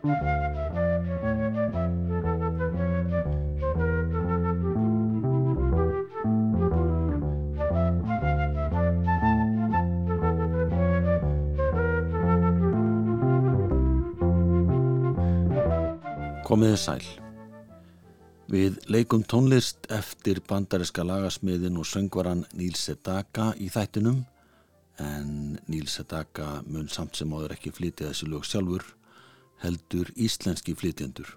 Komiði sæl. Við leikum tónlist eftir bandariska lagasmiðin og söngvaran Níl Sedaka í þættinum en Níl Sedaka mun samt sem áður ekki flytja þessi lög sjálfur heldur íslenski flytjendur.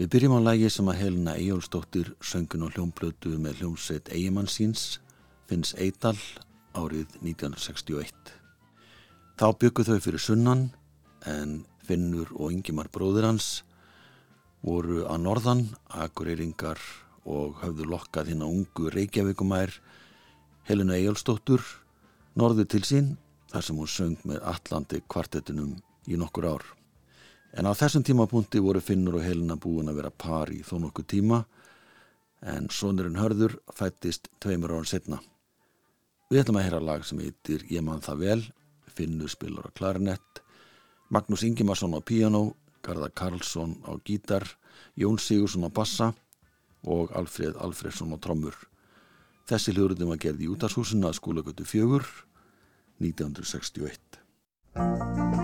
Við byrjum á lægi sem að Helena Ejólfsdóttir söngun og hljómblötu með hljómsveit Eigimann síns finns Eidal árið 1961. Þá byggu þau fyrir sunnan en Finnur og Ingimar bróður hans voru að norðan, akureyringar og höfðu lokkað hinn á ungu Reykjavíkumær Helena Ejálsdóttur norðu til sín þar sem hún söng með Allandi kvartetinum í nokkur ár. En á þessum tímapunkti voru Finnur og Helena búin að vera par í þó nokkuð tíma en sonurinn Hörður fættist tveimur ára setna. Við ætlum að heyra lag sem heitir Ég mann það vel, Finnur spilur á klarinett, Magnús Ingimarsson á piano, Garðar Karlsson á gítar, Jón Sigursson á bassa og Alfred Alfredsson á trommur. Þessi hljóruðum var gerð í útashúsina að skólagötu fjögur 1961.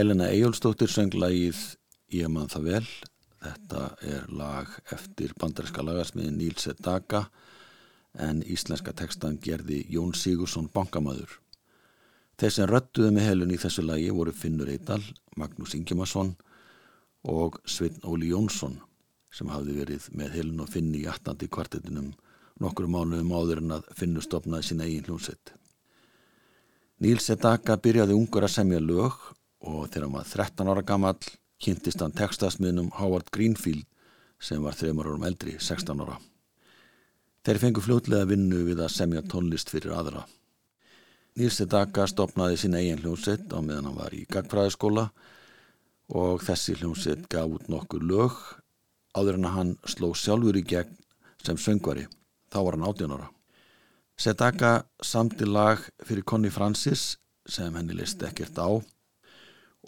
Helena Ejólfsdóttir söng lagið Ég mann það vel. Þetta er lag eftir bandarinska lagarsmiðin Níl Sedaka en íslenska tekstan gerði Jón Sigursson bankamæður. Þeir sem röttuðu með Helun í þessu lagi voru Finnur Eidal, Magnús Ingimarsson og Sveitn Óli Jónsson sem hafði verið með Helun og Finn í 18. kvartetinum nokkru mánuðum áður en að Finnur stopnaði sína eigin hljómsett. Níl Sedaka byrjaði ungur að semja lög og þegar hann var 13 ára gammal kynntist hann textasmiðnum Howard Greenfield sem var þreymar árum eldri, 16 ára. Þeir fengu fljótlega vinnu við að semja tónlist fyrir aðra. Nýrsti Daka stopnaði sín eigin hljómsett á meðan hann var í gagfræðiskóla og þessi hljómsveit gaf út nokkur lög áður en að hann sló sjálfur í gegn sem söngvari. Þá var hann 18 ára. Sedaka samti lag fyrir Conny Francis sem henni listi ekkert á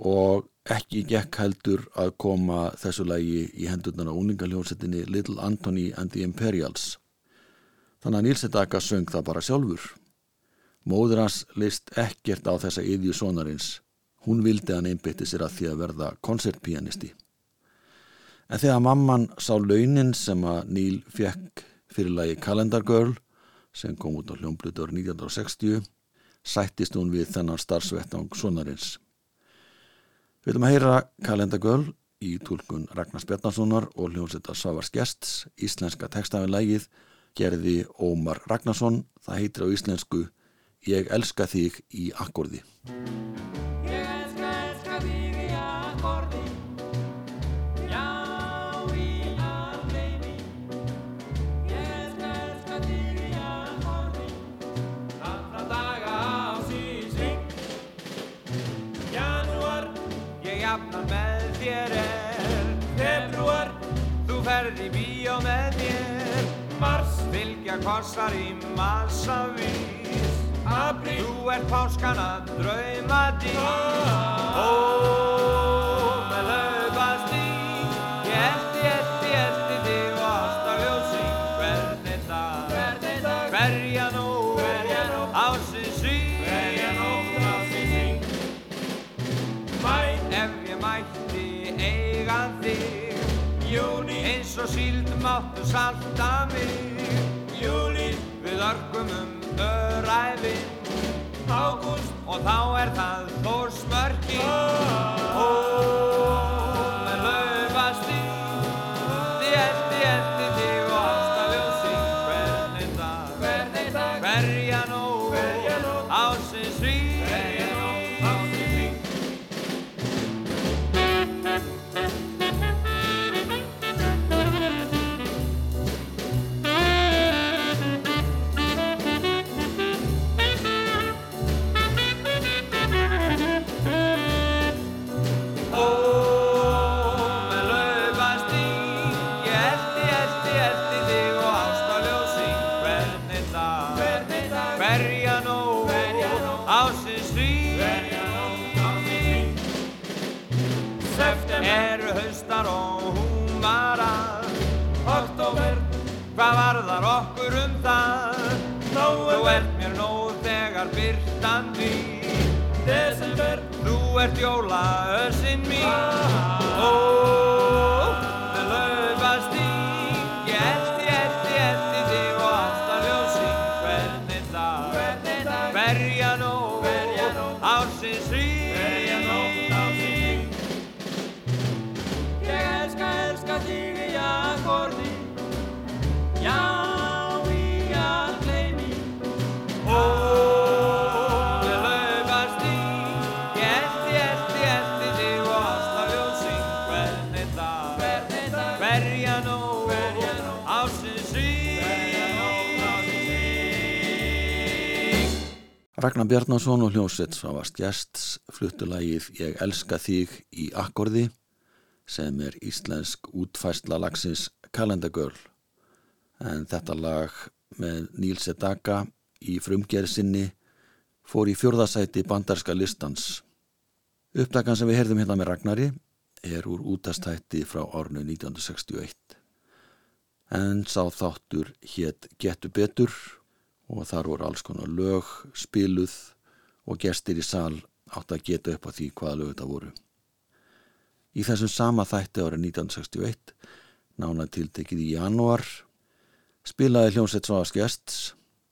og ekki gekk heldur að koma þessu lagi í hendurnar á úningaljónsettinni Little Anthony and the Imperials. Þannig að Níl Sedaka söng það bara sjálfur. Móður hans list ekkert á þessa yðju sonarins. Hún vildi hann einbytti sér að því að verða koncertpianisti. En þegar mamman sá launin sem að Níl fekk fyrir lagi Calendar Girl sem kom út á hljómblutur 1960 sættist hún við þennan starfsvettang sonarins. Við viljum að heyra Calendar Girl í tólkun Ragnars Bjarnasonar og hljómsetta Savars Gjests, íslenska textafilægið gerði Ómar Ragnarsson, það heitir á íslensku Ég elska þig í akkordi. Þér er Februar, þú ferð í bíó með mér. Mars, fylgja kossar í massavís Apríl, þú ert páskana drauma dýr máttu salta mig Júli, við örgum um öræfin. Ágúst, og þá er það þú ert Ragnar Bjarnason og hljómsveit Svavast Gjests fluttulagið Ég elska þig í akkordi sem er íslensk útfæsla lagsins Calendar Girl en þetta lag með Níl Sedaka í frumgerðsinni fór í fjörðasæti bandarska listans. Uppdagan sem við heyrðum hérna með Ragnari er úr útastætti frá árnu 1961 en sá þáttur hétt Getu betur og þar voru alls konar lög, spiluð og gestir í sal átt að geta upp á því hvaða lög þetta voru. Í þessum sama þætti árið 1961, nána tiltekið í janúar, spilaði hljómsveit Svavas Gjests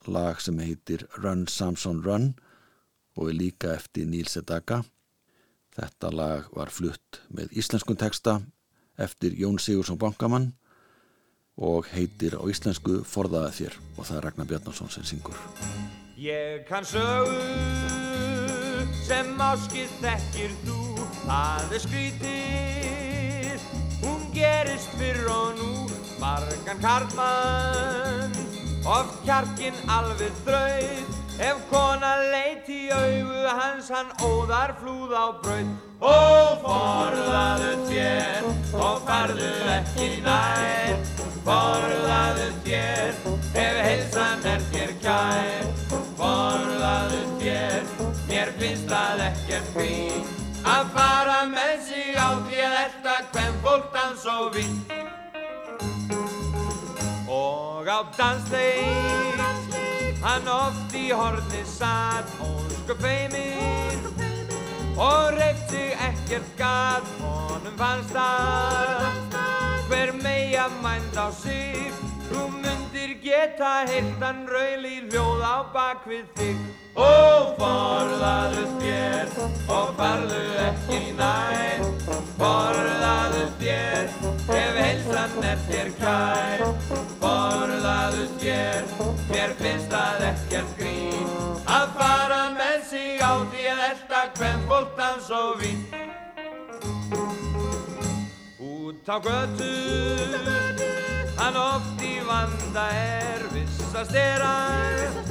lag sem heitir Run Samson Run og er líka eftir Níl Sedaka. Þetta lag var flutt með íslenskun texta eftir Jón Sigursson Bankamann og heitir á íslensku Forðaða þér og það er Ragnar Bjarnarsson sem syngur. Ég kann sögu sem áskið þekkir þú. Það er skrítið, hún gerist fyrr og nú. Margan karlmann, oft kjarkin alveg þraut Ef kona leit í auðu hans hann óðar flúð á brauð Og forðaðu þér og farðu ekki nær Forðaðu þér ef heilsan er þér kær. Forðaðu þér, mér finnst það ekkert grín Að fara með sig á því að þetta hvem fólk dans og vín. Og á dansleik Hann oft í horni satt, ósku feiminn og reyft sig ekkert gat, honum fannst að hver mænd á sig, þú myndir geta heiltan raul í hljóð á bakvið þig. Og forðaðu þér og farðu ekki nær, forðaðu þér ef heilsan er þér kær, forðaðu þér, mér finnst það ekkert grín, að fara með sig á því að elda hvem fólk dans og vín. Út á götu, hann oft í vanda er, vissast er að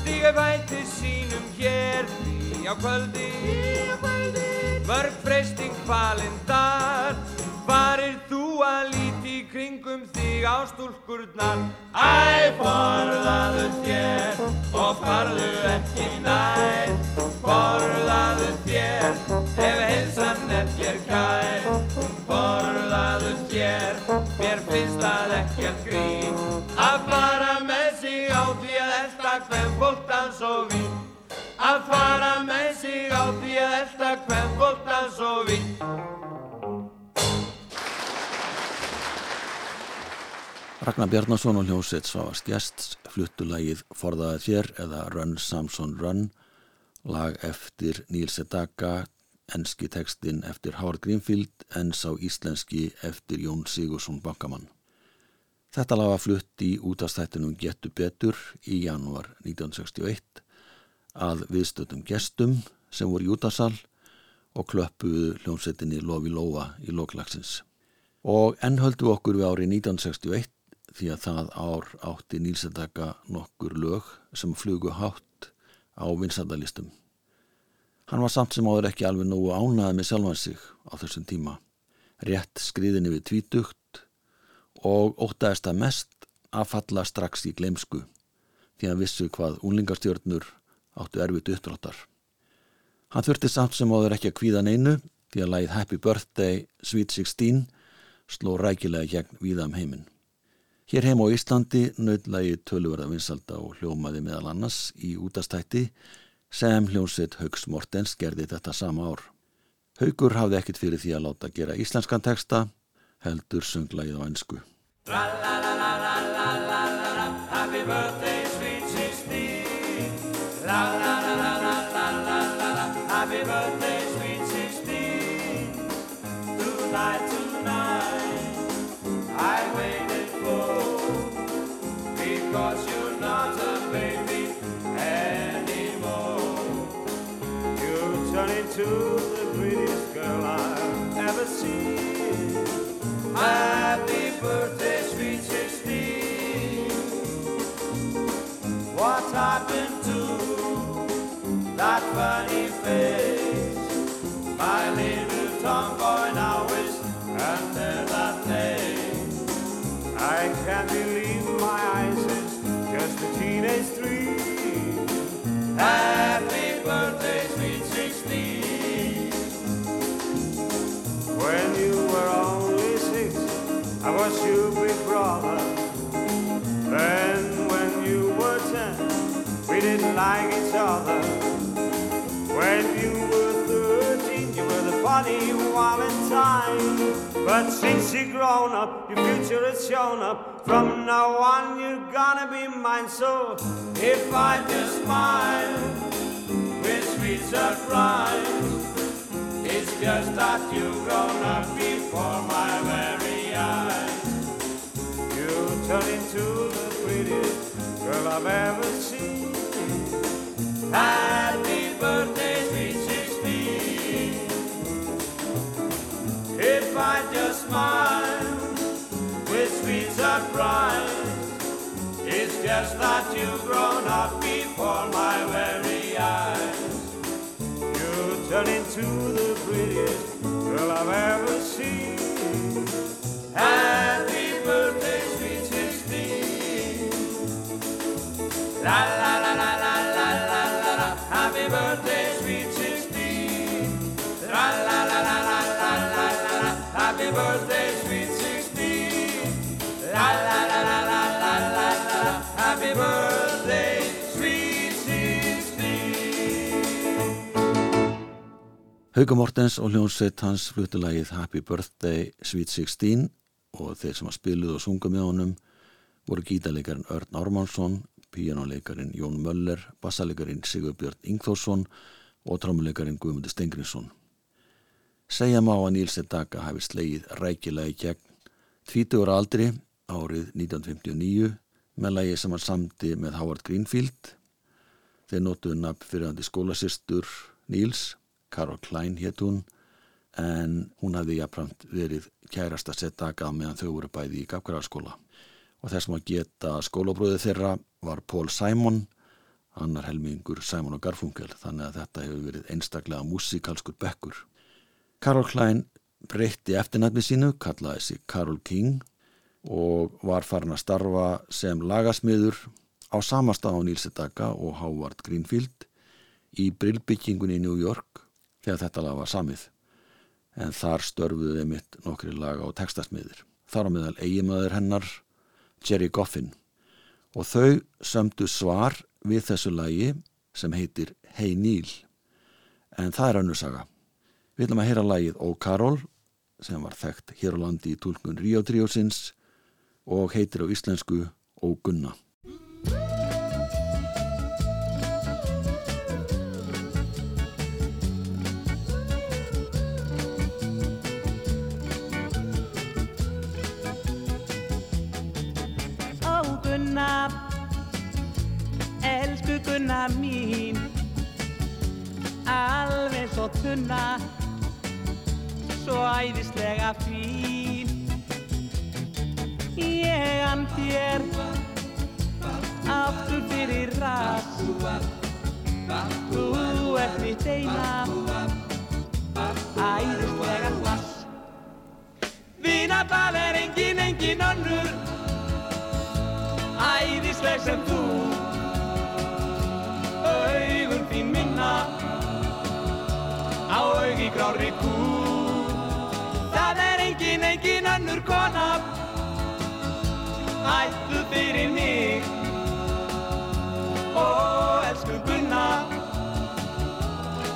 stíga bæti sínum hér því á kvöldi, mörg freysting falindar, farir þú að líti kringum þig á stúlkurnar. Æ, forðaðu þér og farðu ekki nær, forðaðu þér ef heilsan er þér kær. Forðaðu þér, mér finnst það ekkert grín, að fara með sig á því að elda hvem fólk dans og vín. Að fara með sig á því að elda hvem fólk dans og vín. Ragnar Bjarnason og hljómsveit Svavars Gjests fluttu lagið Forðaði þér eða Run Samson Run lag eftir Níl Sedaka enski tekstinn eftir Howard Greenfield en sá íslenski eftir Jón Sigursson Bankamann. Þetta lag var flutt í útastættinum Getu betur í janúar 1961 að viðstöldum gestum sem voru í útasal og klöppuðu hljómsveitinni Lofi Lóa í loklagsins. Og enn höldu okkur við árið 1961 því að það ár átti nýlsendaka nokkur lög sem flugu hátt á vinsandalistum. Hann var samt sem áður ekki alveg nógu ánað með sjálfan sig á þessum tíma. Rétt skriðinni við tvítugt og ótaðist að mest að falla strax í gleimsku því að vissu hvað unlingarstjörnur áttu erfitt uppdráttar. Hann þurfti samt sem áður ekki að kvíða neinu því að læð Happy Birthday Sweet 16 sló rækilega gegn víðam um heiminn. Hér heim á Íslandi nöðlagi töluverða vinsalda og hljómaði meðal annars í útastætti sem hljómsveit Haugs Mortens gerði þetta sama ár. Haugur hafði ekkit fyrir því að láta gera íslenskan texta, heldur sönglaðið á ennsku. You. Didn't like each other. When you were thirteen, you were the funny Valentine. But since you've grown up, your future has shown up. From now on, you're gonna be mine. So if I just smile with sweet surprise, it's just that you've grown up before my very eyes. You turn into the prettiest girl I've ever seen. Just smile with sweet surprise, it's just that you've grown up before my very eyes. You turn into the prettiest Hauka Mortens og hljónsveit hans flutulagið Happy Birthday Sweet 16 og þeir sem að spiluðu og sunga með honum voru gítarleikarin Örn Ármánsson, píjánuleikarin Jón Möller, bassaleikarin Sigurbjörn Ingþórsson og trámuleikarin Guðmundur Stengrinsson. Segja má að Níl Sedaka hafi slegið rækilega í gegn 20 ára aldri árið 1959 með lagi sem hann samti með Howard Greenfield. Þeir notuðu nafn fyrir hann til skólasýstur Níls, Karol Klein hétt hún, en hún hafði jafnframt verið kærasta Sedaka meðan þau voru bæði í Gafgararskóla. Og þess að geta skólabróðið þeirra var Paul Simon, annar helmingur Simon og Garfunkel, þannig að þetta hefur verið einstaklega músikalskur bekkur. Karol Klein breytti eftirnætni sínu, kallaði sig Karol King og var farin að starfa sem lagasmiður á samastað á Níl Sedaka og Howard Greenfield í brillbyggingunni í New York þegar þetta lag var samið. En þar störfuðu mitt nokkri laga og textasmiðir. Þar á meðal eiginmaður hennar Jerry Goffin og þau sömdu svar við þessu lagi sem heitir Hey Neil en það er önnursaga. Við ætlum að heyra lagið Ó Karol sem var þekkt hér á landi í tólkun Ríó Tríósins og heitir á íslensku Ó Gunna. Gunna mín. Alveg svo tunna, svo æðislega fín. Ég an þér aftur fyrir rast Þú ert mitt eina, æðislega hlass. Vínabal er engin, engin önnur. Æðisleg sem þú þín minna á augi grári kú. Það er engin, engin önnur kona ætlu fyrir mig. Ó, elsku Gunna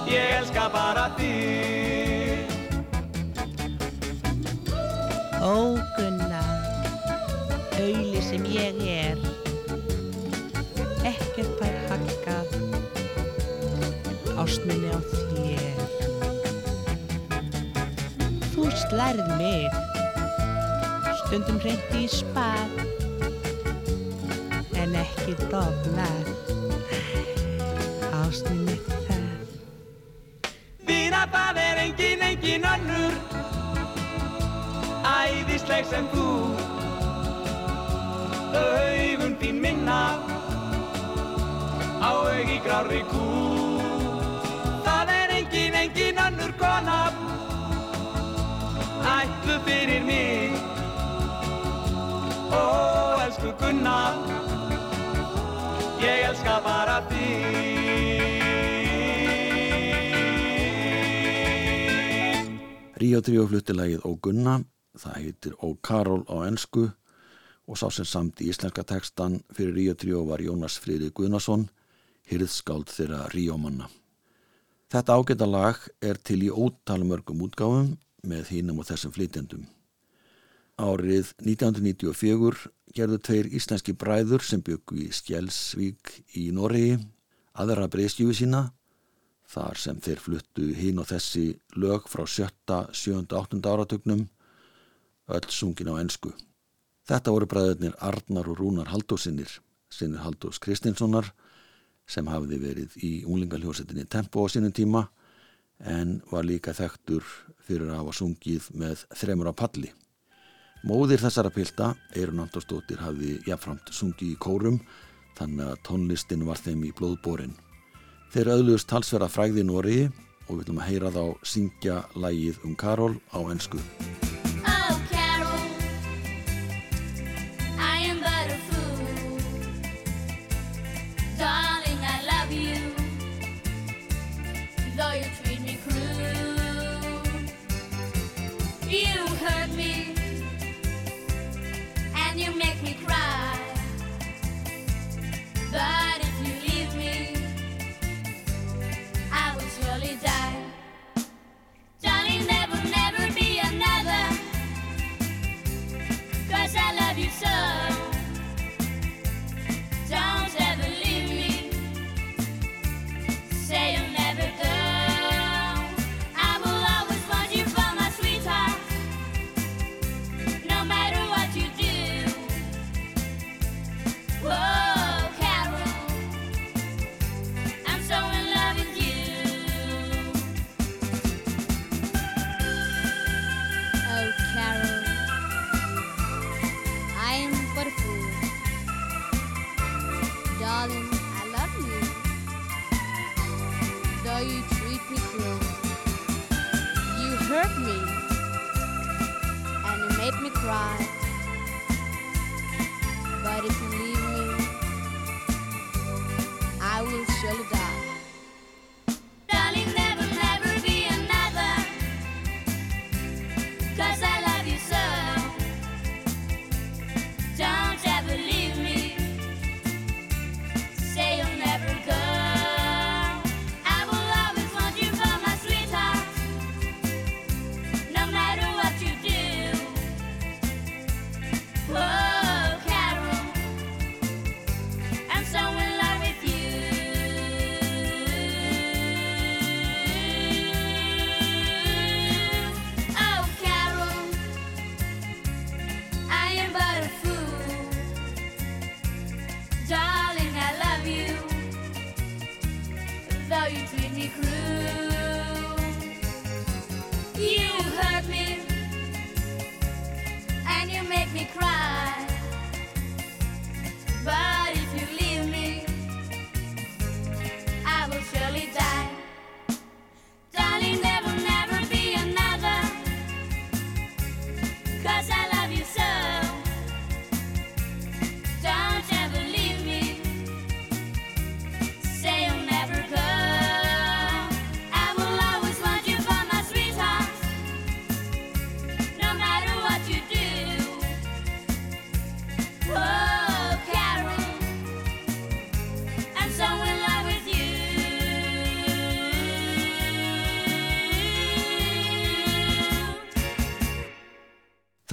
ég elska bara þig. Ó Gunna, auðli sem ég er, ástminni á þér. Þú slærð mig, stundum hreint í spað, en ekki dofnar, ástminni það. Vínabað er engin, engin önnur Æðisleg sem þú Augun þín minna Á augi grári kú kona Ætlu fyrir mig Ó, elsku Gunna Ég elska bara þig Ríó Tríó flutti lagið Ó Gunna, það heitir Ó Karol á ensku og sá sem samt í íslenska tekstan fyrir Ríó Tríó var Jónas Friði Guðnason, hyrðskáld þeirra Ríómanna. Þetta ágæta lag er til í ótalmörgum útgáfum með hínum og þessum flytjendum. Árið 1994 gerðu tveir íslenski bræður sem byggu í Skjelsvík í Noregi aðra breyskjúi sína þar sem þeir fluttu hín og þessi lög frá sjötta, sjönda, áttunda áratögnum öll sungin á ensku. Þetta voru bræðurnir Arnar og Rúnar Haldósinnir, sinnir Haldós Kristinssonar sem hafði verið í unglingaljósetinni Tempo á sínum tíma en var líka þekktur fyrir að hafa sungið með þremur á palli. Móðir þessara pilda, Eirun Andósdóttir, hafði jafnframt sungið í kórum þannig að tónlistin var þeim í blóðbórin. Þeir öðlust talsverða fræði Nóri og við viljum að heyra þá syngja lægið um Karol á ennsku.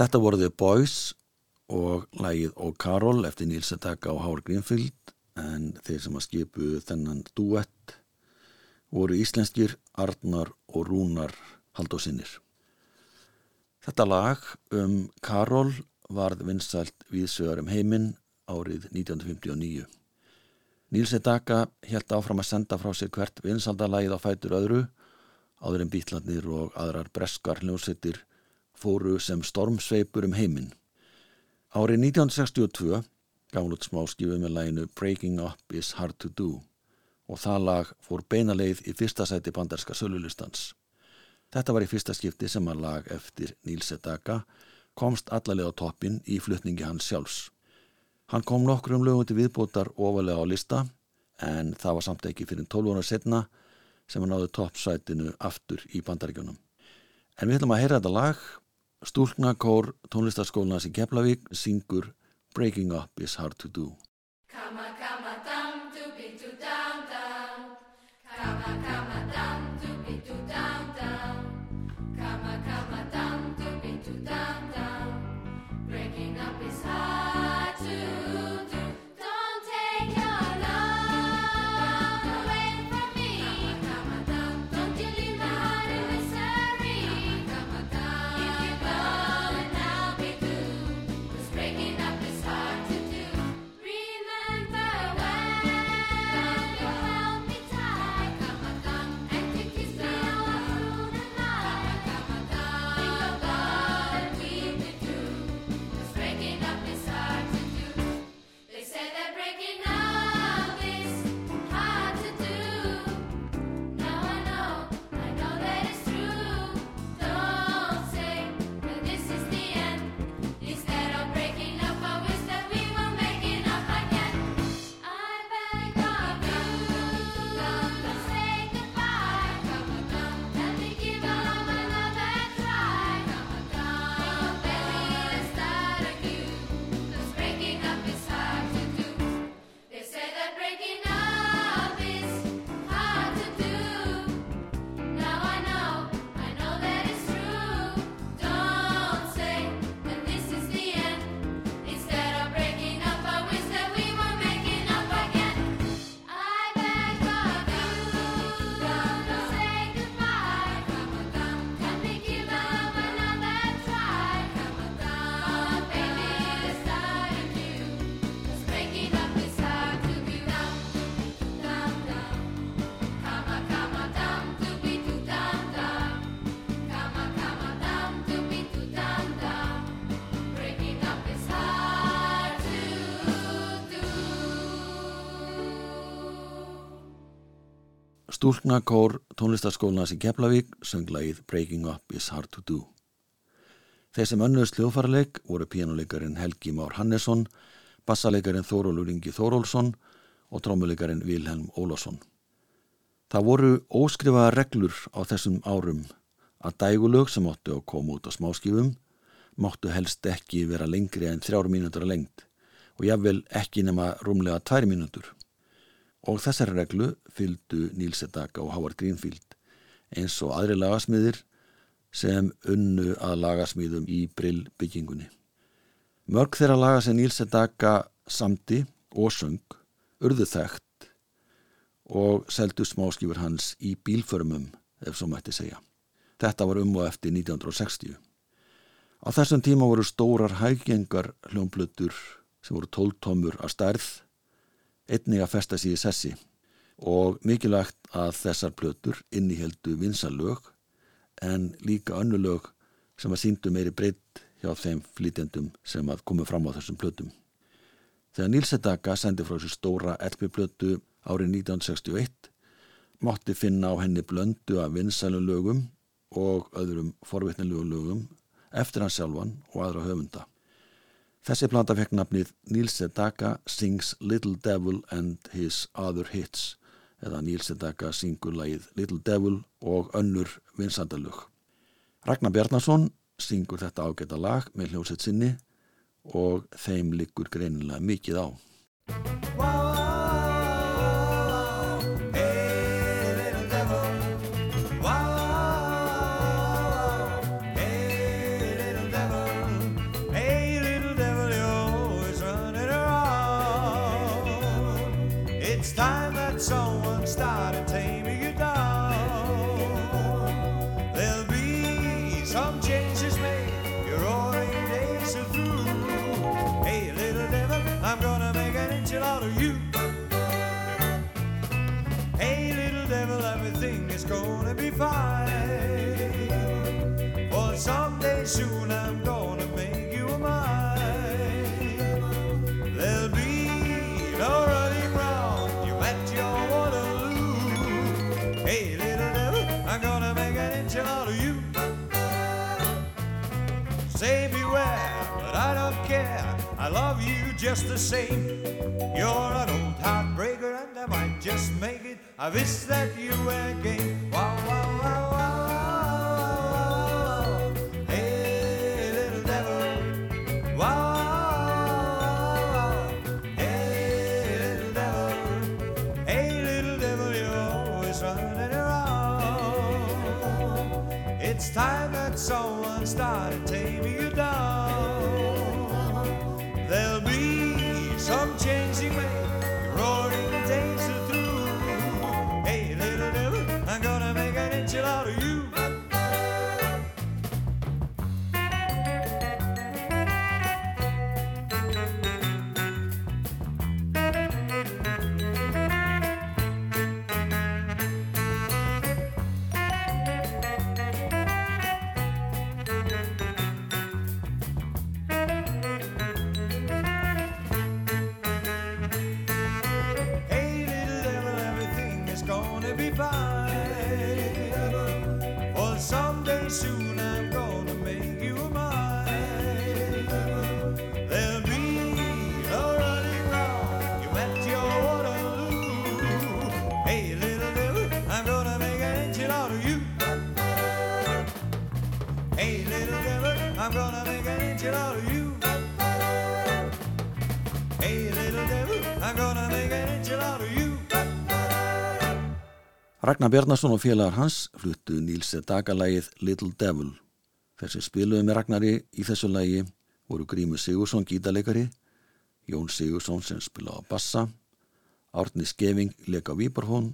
Þetta voru The Boys og lægið Og Karol eftir Níls Edaka og Hár Greenfield en þeir sem að skipu þennan duett voru íslenskir Arnar og Rúnar Haldósinnir. Þetta lag um Karol varð vinsælt viðsögur um heiminn árið 1959. Níls Edaka held áfram að senda frá sér hvert vinsaldalagið á fætur öðru áður en bítlarnir og aðrar breskar hljósettir fóru sem stormsveipur um heiminn. Árið 1962 gaf hún út smáskifu með læginu Breaking Up is Hard to Do og það lag fór beinaleið í fyrsta sæti bandarska sölulistans. Þetta var í fyrsta skipti sem að lag eftir Níls Edaka komst allalega á toppin í flutningi hans sjálfs. Hann kom nokkrum lögum til viðbótar ofalega á lista en það var samt ekki fyrir 12 ára setna sem hann náði toppsætinu aftur í bandaríkjunum. En við ætlum að heyra þetta lag Stúlknakór tónlistarskólanas í Keflavík syngur Breaking Up is Hard to Do. Stúlknakór tónlistaskólanas í Keflavík söng lagið Breaking Up is Hard to Do. Þeir sem önnuðst hljóðfarleik voru píjánuleikarin Helgi Már Hannesson, bassaleikarin Þórólur Ingi Þórólsson og trómuleikarin Vilhelm Ólásson. Það voru óskrifaða reglur á þessum árum að dægulög sem áttu að koma út á smáskifum máttu helst ekki vera lengri en þrjár mínútur að lengt og jáfnvel ekki nema rúmlega tvær mínútur. Og þessari reglu fylgdu Níl Sedaka og Howard Greenfield eins og aðri lagasmiðir sem unnu að lagasmiðum í brill byggingunni. Mörg þeirra laga sem Níl Sedaka samti og söng urðu þekkt og seldu smáskifur hans í bílförmum ef svo mætti segja. Þetta var um og eftir 1960. Á þessum tíma voru stórar hægjengar hljónblötur sem voru tóltómur að stærð, einnig að festa sér í sessi og mikilvægt að þessar plötur inniheldu vinsalög en líka önnulög sem að síndu meiri breytt hjá þeim flytjendum sem að komu fram á þessum plötum. Þegar Níl Sedaka sendi frá þessu stóra LP-plötu árið 1961 mátti finna á henni blöndu af vinsælum lögum og öðrum forvitnilegu lögum eftir hann sjálfan og aðra höfunda. Þessi planta fekk nafnið Níl Sedaka Sings Little Devil and His Other Hits eða Níl Sedaka syngur lagið Little Devil og önnur vinsandalög. Ragnar Bjarnason syngur þetta ágæta lag með hljósett sinni og þeim liggur greinilega mikið á. Soon I'm gonna make you mine. There'll be no running round. You met your Waterloo. Hey, little devil, I'm gonna make an angel out of you. Say beware, but I don't care. I love you just the same. You're an old heartbreaker, and I might just make it. I wish that you were game. Ragnar Bjarnason og félagar hans fluttu Níls Sedaka-lægið Little Devil. Þeir sem spiluðu með Ragnari í þessu lægi voru Grímur Sigursson gítarleikari, Jón Sigursson sem spilaði á bassa, Árni Skeving leik á víbarfón,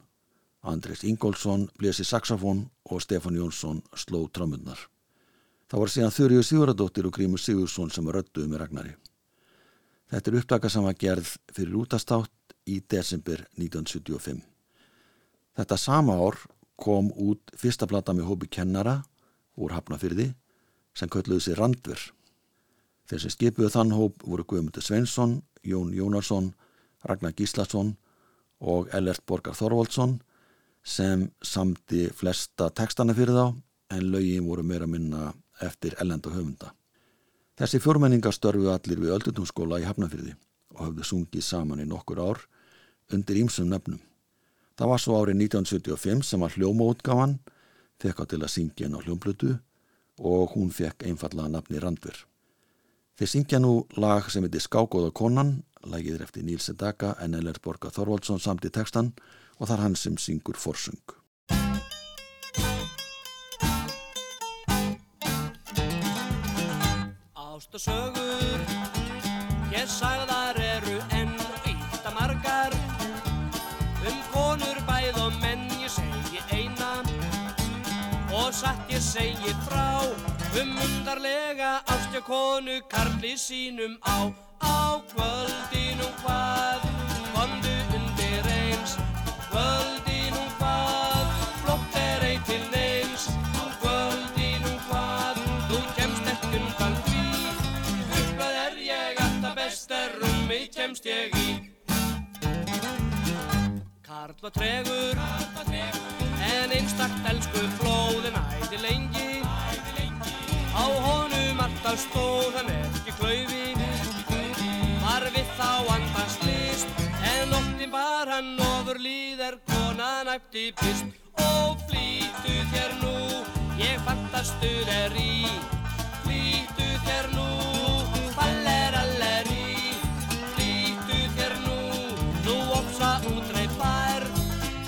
Andrés Ingólfsson blési saxofón og Stefán Jónsson sló trömmunnar. Það var síðan Þurriður Siguradóttir og Grímur Sigursson sem röttuðu með Ragnari. Þetta er upptaka sem var gerð fyrir útastátt í desember 1975. Þetta sama ár kom út fyrsta plata með hópi kennara úr Hafnafyrði sem kölluðu sér Randver. Þeir sem skipuðu þann hóp voru Guðmundur Sveinsson, Jón Jónarsson, Ragnar Gíslason og Ellert Borgar Þorvaldsson sem samti flesta textana fyrir þá en lögin voru meira minna eftir ellenda höfunda. Þessi fjórmenningar störfu allir við öldutúnskóla í Hafnafyrði og hafðu sungið saman í nokkur ár undir ímsum nefnum. Það var svo árið 1975 sem að hljómaútgáfan fekk á til að syngja henn á hljómblötu og hún fekk einfallega nafni Randver. Þeir syngja nú lag sem heitir Skágóða konan, lagið er eftir Níls Sedaka en Ellert Borga Þorvaldsson samt í textan og það er hann sem syngur forsung. Ástasögur, ég sagðar satt ég segi frá. Um undarlega ástja konu karli sínum á. Á kvöldinum hvað, komdu undir eins. Kvöldinum hvað, flott er ei til neins. Kvöldinum hvað, þú kemst ekki undan því. Hvað er ég alltaf best er rúmi kemst ég í. Karl var tregur, en einstakt elsku flóðin æði lengi Á honum alltaf stóð. Hann ekki klaufi Var við þá andast list En nóttin bar hann ofur líðar konan æpti pist Og flýtu þér nú, ég fantastuð er í. Flýtu þér nú, faller aller í Flýtu þér nú, þú opsa útreif fær.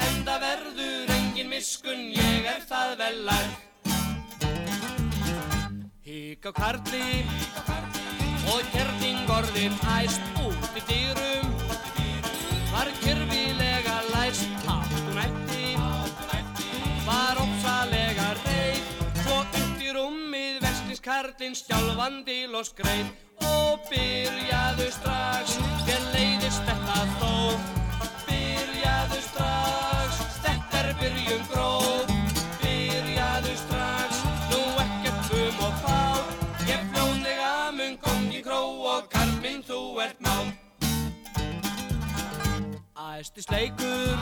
Enda verður engin miskun, ég er það vel á karli. Og kjerting orðin æst út í dýrum. Var kyrfilega læst hátt hún ætti Var ópsalega reið. Svo upp í rúmið vestlins karlinn sjálfandi los greið. Og byrjaðu strax, þér leiðist þetta þó. Byrjaðu strax, þetta er byrjun gróf karminn þú ert má Æsti sleikur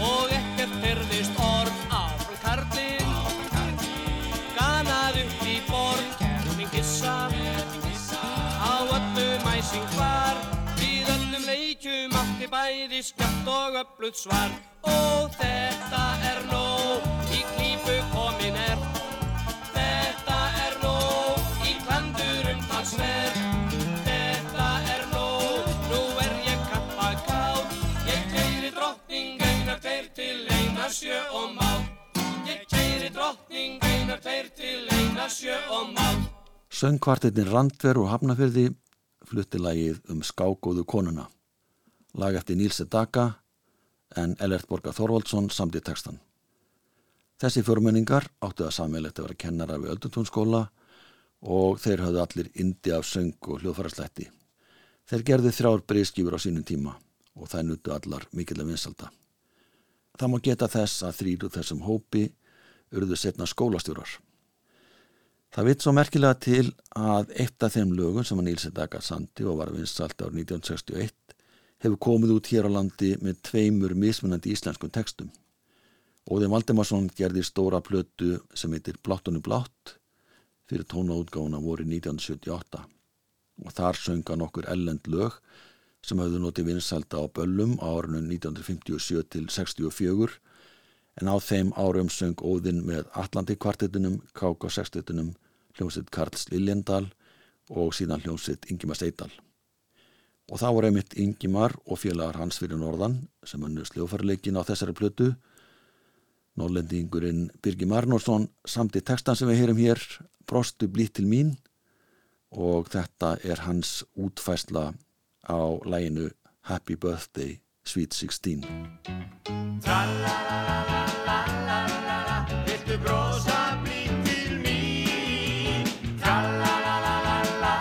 og ekkert fyrðist orð áfram karlinn Ganað upp í borð, kerfing hissa. Á öllum æsing var. Við öllum leikjum átti bæði skjátt og öflugt svar. Og þetta er nóg, í klípu sjö og mál Ég keyri drottning einar tveir til einar sjö og mál Söngkvartettin Randver og Hafnafyrði flutti lagið um skágóðu konuna. Lag eftir Níls Sedaka en Ellert Borga Þorvaldsson samt í textan. Þessi fjórmenningar áttu það sammeilegt að vera kennara við Öldutúnskóla og þeir höfðu allir indi af söng og hljóðfæraslætti. Þeir gerðu þrjár breyskjúur á sínum tíma og það nutu allar mikilvæg vinsalda. Það má geta þess að þrýru þessum hópi urðu setna skólastjórar. Það vitt svo merkilega til að eitt af þeim lögum sem að Níls Edaka sandi og var vinsalt árið 1961 hefur komið út hér á landi með tveimur mismunandi íslenskum textum. Óðin Valdemarsson gerði stóra plötu sem heitir Bláttunni blátt fyrir tónaútgáfuna voru 1978 og þar sönga nokkur ellend lög sem hafðu notið vinsalda á böllum á árunum 1957 til 64 en á þeim árum söng Óðinn með Atlantik kvartetunum, KK sextetunum, hljómsitt Karls Liljendal og síðan hljómsitt Ingimar Steidal. Og það voru einmitt Ingimar og félagar hans fyrir norðan sem önnu sljófarleikin á þessari plötu. Norlendingurinn Birgir Marnorsson samt í textan sem við heyrum hér, Brostu blít til mín og þetta er hans útfæsla á læginu Happy Birthday Sweet 16 Tralalalala Viltu brosa blín til mín. Tralalalala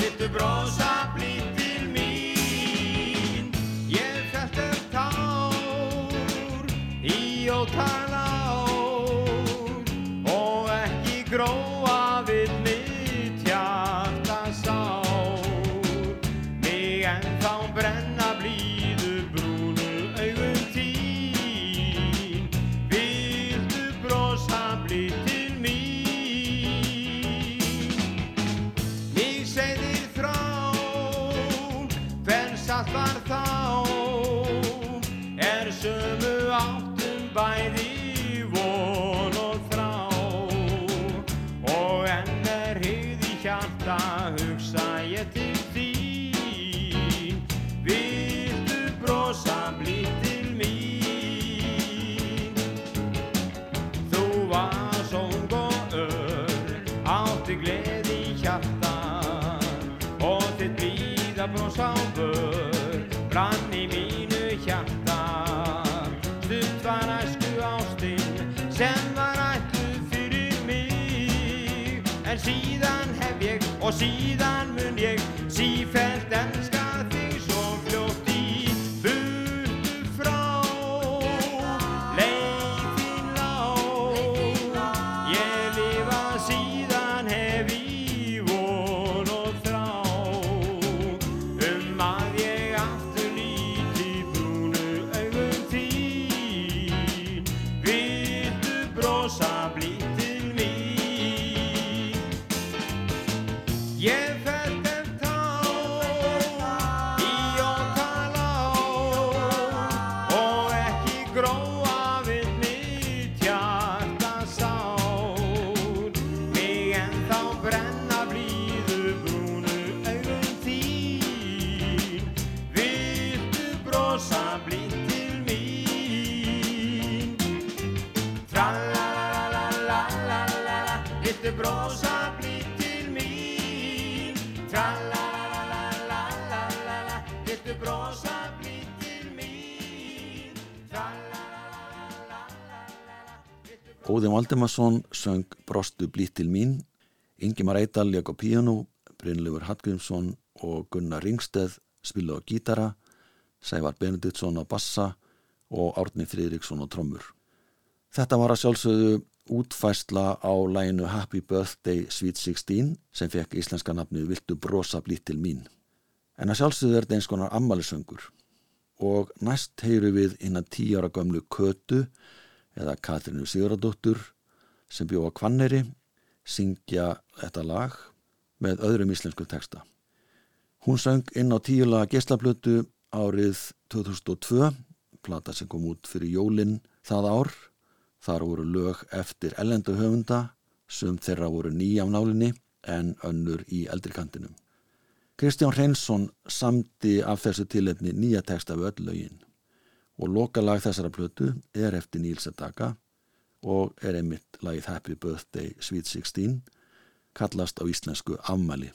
Viltu brosa blín til mín. Ég fælt er tár í ótal ár og ekki gró aussi. Óðin Valdimarsson söng Brostu blítt til mín, Ingimar Eidal lék á píanu, Brynleifur Hallgrímsson og Gunnar Ringsteð spilu á gítara, Sævar Benediktsson á bassa og Árni Friðriksson á trommur. Þetta var að sjálfsögðu útfæsla á læginu Happy Birthday Sweet 16 sem fekk íslenska nafni Viltu brosa blítt til mín. En að sjálfsögðu er þetta eins konar ammælisöngur og næst heyru við innan tíu ára gömlu Kötu eða Katrinu Sigurðardóttur sem bjóða Kvanneri syngja þetta lag með öðrum íslensku texta. Hún söng inn á tíula geislablötu árið 2002, plata sem kom út fyrir jólinn það ár. Þar voru lög eftir ellendu höfunda, sem þeirra voru ný af nálinni en önnur í eldri kantinum. Kristján Hreinsson samdi af þessu tilefni nýja texta við öll lögin og lokalag þessara plötu er eftir Níls Edaka og er einmitt lagið Happy Birthday Sweet 16 kallast á íslensku afmæli.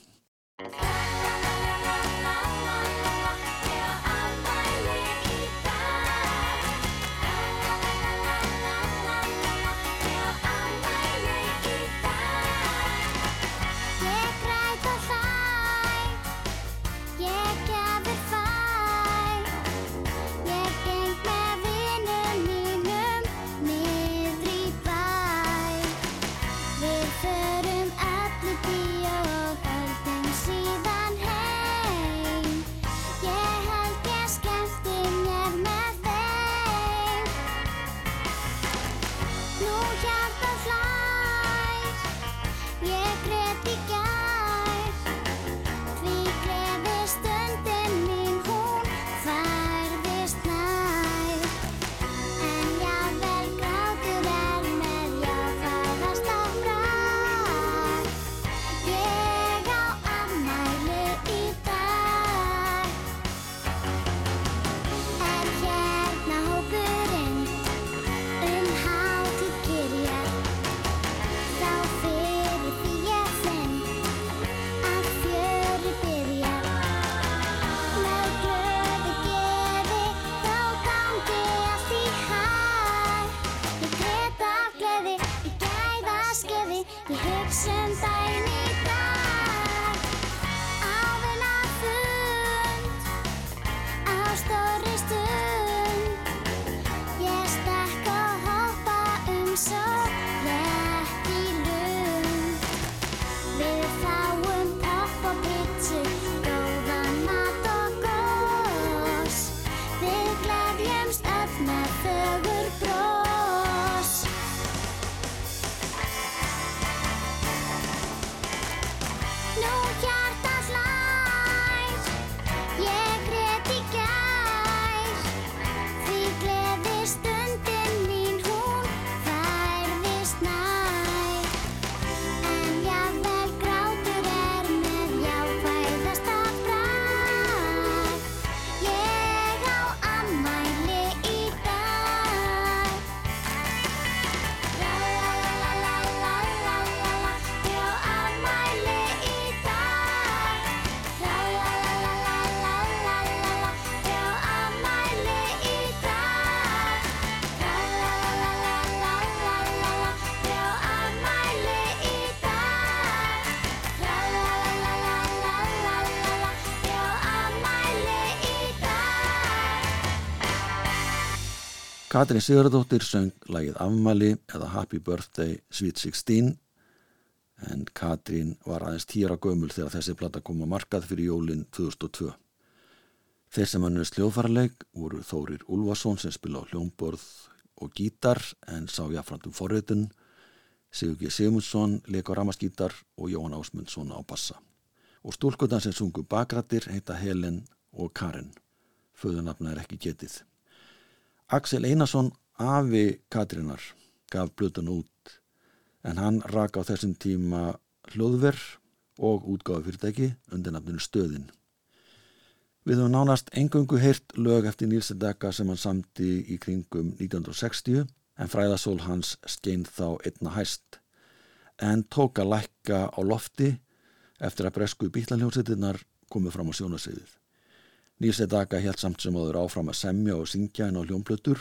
Katrín Sigurðardóttir söng lagið Afmæli eða Happy Birthday Sweet 16 en Katrín var aðeins tíra gömul þegar þessi plata kom að markað fyrir jólin 2002. Þeir sem hann er sljófarleik voru Þórir Úlfarsson sem spila á hljómborð og gítar en sá jáfnframt um forritun, Sigur G. Sigmundsson leik á ramaskítar og Jóhann Ásmundsson á bassa. Og stúlkutan sem sungu bakrættir heita Helen og Karen. Föðunafna er ekki getið. Axel Einarsson, afi Katrínar, gaf blötun út en hann rak á þessum tíma hljóðver og útgáfi fyrirtæki undir nafninu Stöðin. Við höfum nánast engöngu heyrt lög eftir Dekka sem hann samti í kringum 1960 en fræðasól hans skein þá einna hæst en tók að lækka á lofti eftir að bresku bílanljónsittinnar komið fram á sjónasviðið. Nílsi Dekka held samt sem áður áfram að semja og syngja inn á hljómblötur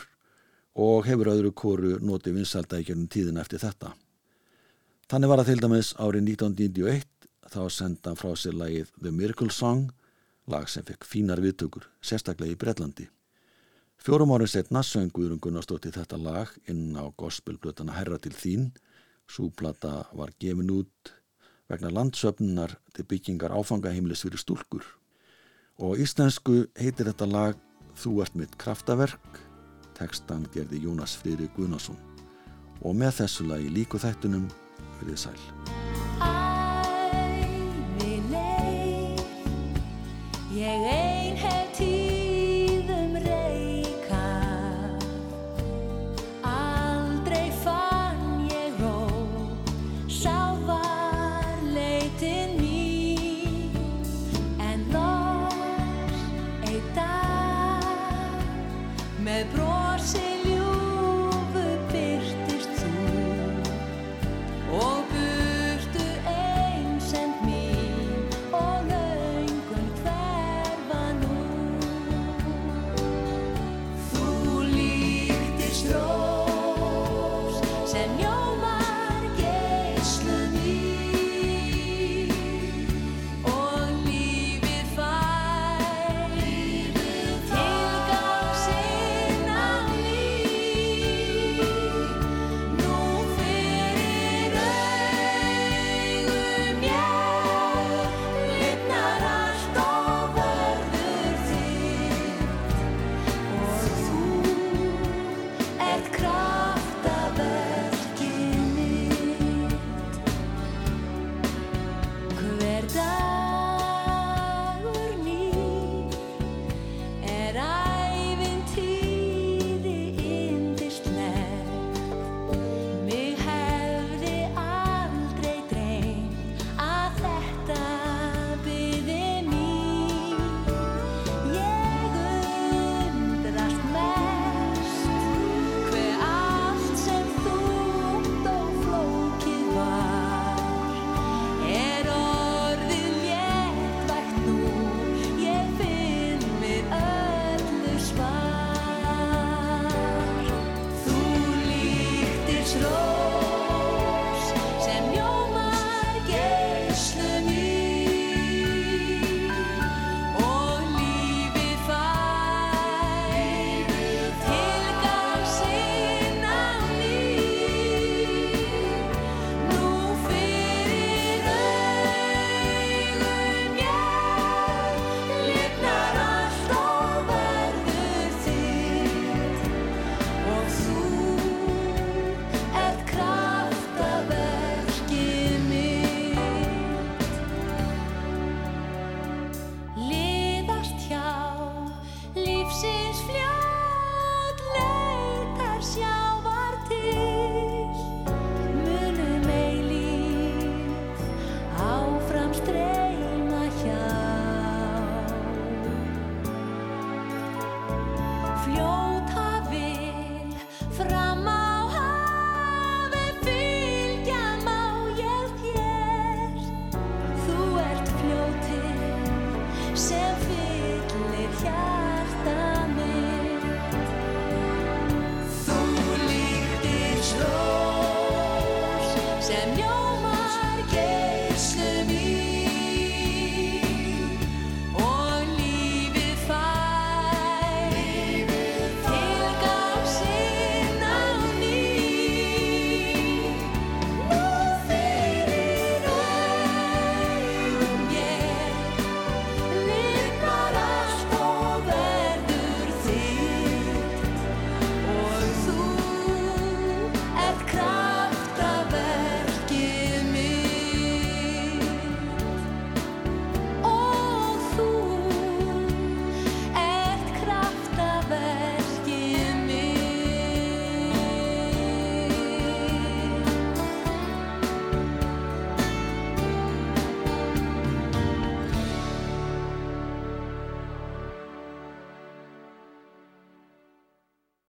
og hefur öðru kóru notið gerðin tíðin eftir þetta. Þannig var það til dæmis árið 1991 þá senda hann frá sér lagið The Miracle Song, lag sem fekk fínar viðtökur, sérstaklega í Breitlandi. Fjórum árið setna söng Guðrun Gunnarsdóttir þetta lag inn á gospelblötana Herra til þín. Súplata var gefin út vegna landsöfnunar til byggingar áfangaheimlis fyrir stúlkur og íslensku heitir þetta lag Þú ert mitt kraftaverk tekstan gerði Jónas Friri Guðnarsson og með þessu lagi líku þættunum verið sæl. Æmi leið Ég er